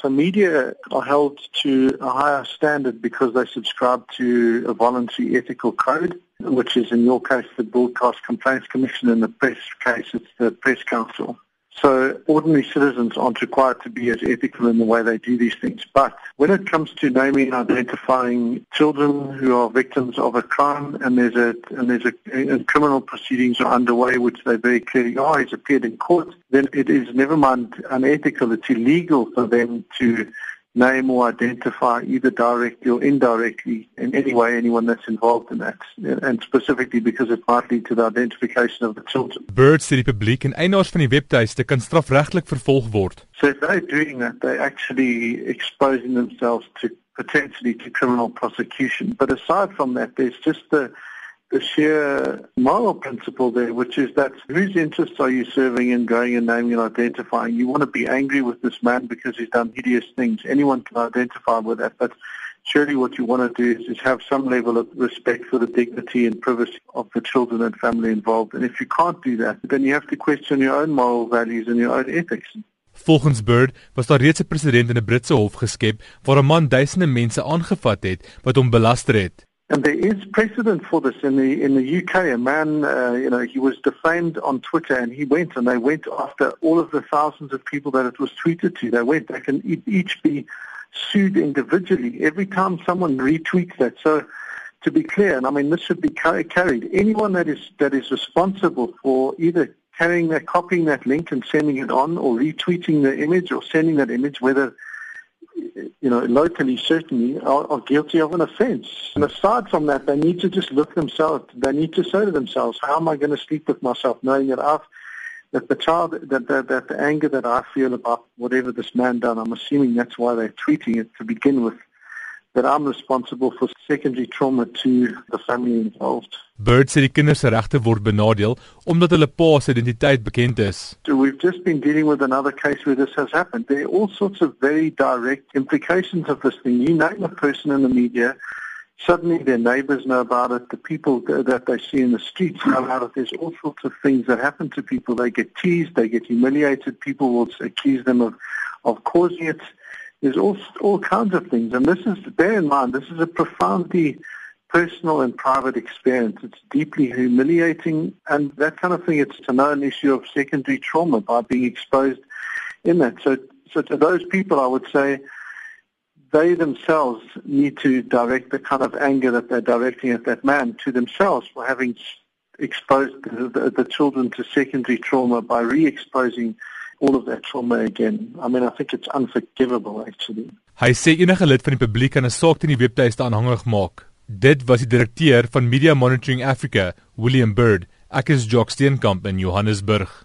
So media are held to a higher standard because they subscribe to a voluntary ethical code, which is in your case the Broadcast Complaints Commission, in the press case it's the Press Council. So ordinary citizens aren't required to be as ethical in the way they do these things. But when it comes to naming and identifying children who are victims of a crime and there's a and there's a and criminal proceedings are underway which they very clearly are, he's appeared in court, then it is never mind unethical, it's illegal for them to name or identify either directly or indirectly in any way anyone that's involved in that and specifically because it might lead to the identification of the children. Birds die publiek en eienaars van die webtuiste kan strafregtelik vervolg word. So if they're doing that, they're actually exposing themselves to potentially to criminal prosecution. But aside from that, there's just the the sheer moral principle there, which is that whose interests are you serving in going and naming and identifying? You want to be angry with this man because he's done hideous things. Anyone can identify with that, but surely what you want to do is, is have some level of respect for the dignity and privacy of the children and family involved. And if you can't do that, then you have to question your own moral values and your own ethics. Volgens Bird was daar reeds 'n president in 'n Britse hof geskep waar 'n man duisende mense aangevat het wat hom belaster het. And there is precedent for this in the in the UK. A man, uh, you know, he was defamed on Twitter, and he went and they went after all of the thousands of people that it was tweeted to. They went. They can each be sued individually every time someone retweets that. So, to be clear, and I mean this should be carried. Anyone that is that is responsible for either carrying that, copying that link and sending it on, or retweeting the image or sending that image, whether you know, locally certainly are, are guilty of an offence. And aside from that, they need to just look themselves, they need to say to themselves, how am I going to sleep with myself knowing that I've, that the child, that, that, that the anger that I feel about whatever this man done, I'm assuming that's why they're tweeting it to begin with, that I'm responsible for secondary trauma to the family involved. Bird sê die kinders se regte word benadeel omdat hulle pa se identiteit bekend is. So we've just been dealing with another case where this has happened. There are all sorts of very direct implications of this thing. You name a person in the media, suddenly their neighbors know about it, the people that they see in the streets know about it. There's all sorts of things that happen to people. They get teased, they get humiliated, people will accuse them of, of causing it. There's all, all kinds of things. And this is, bear in mind, this is a profoundly personal and private experience. It's deeply humiliating and that kind of thing. It's a known issue of secondary trauma by being exposed in that. So, so to those people, I would say they themselves need to direct the kind of anger that they're directing at that man to themselves for having exposed the, the, the children to secondary trauma by re-exposing all of that trauma again. I mean, I think it's unforgivable actually. Hy sê enige lid van die publiek kan 'n saak teen die webtuiste aanhangig maak. Dit was die direkteur van Media Monitoring Africa, William Bird. Ek is Jock Steenkamp in Johannesburg.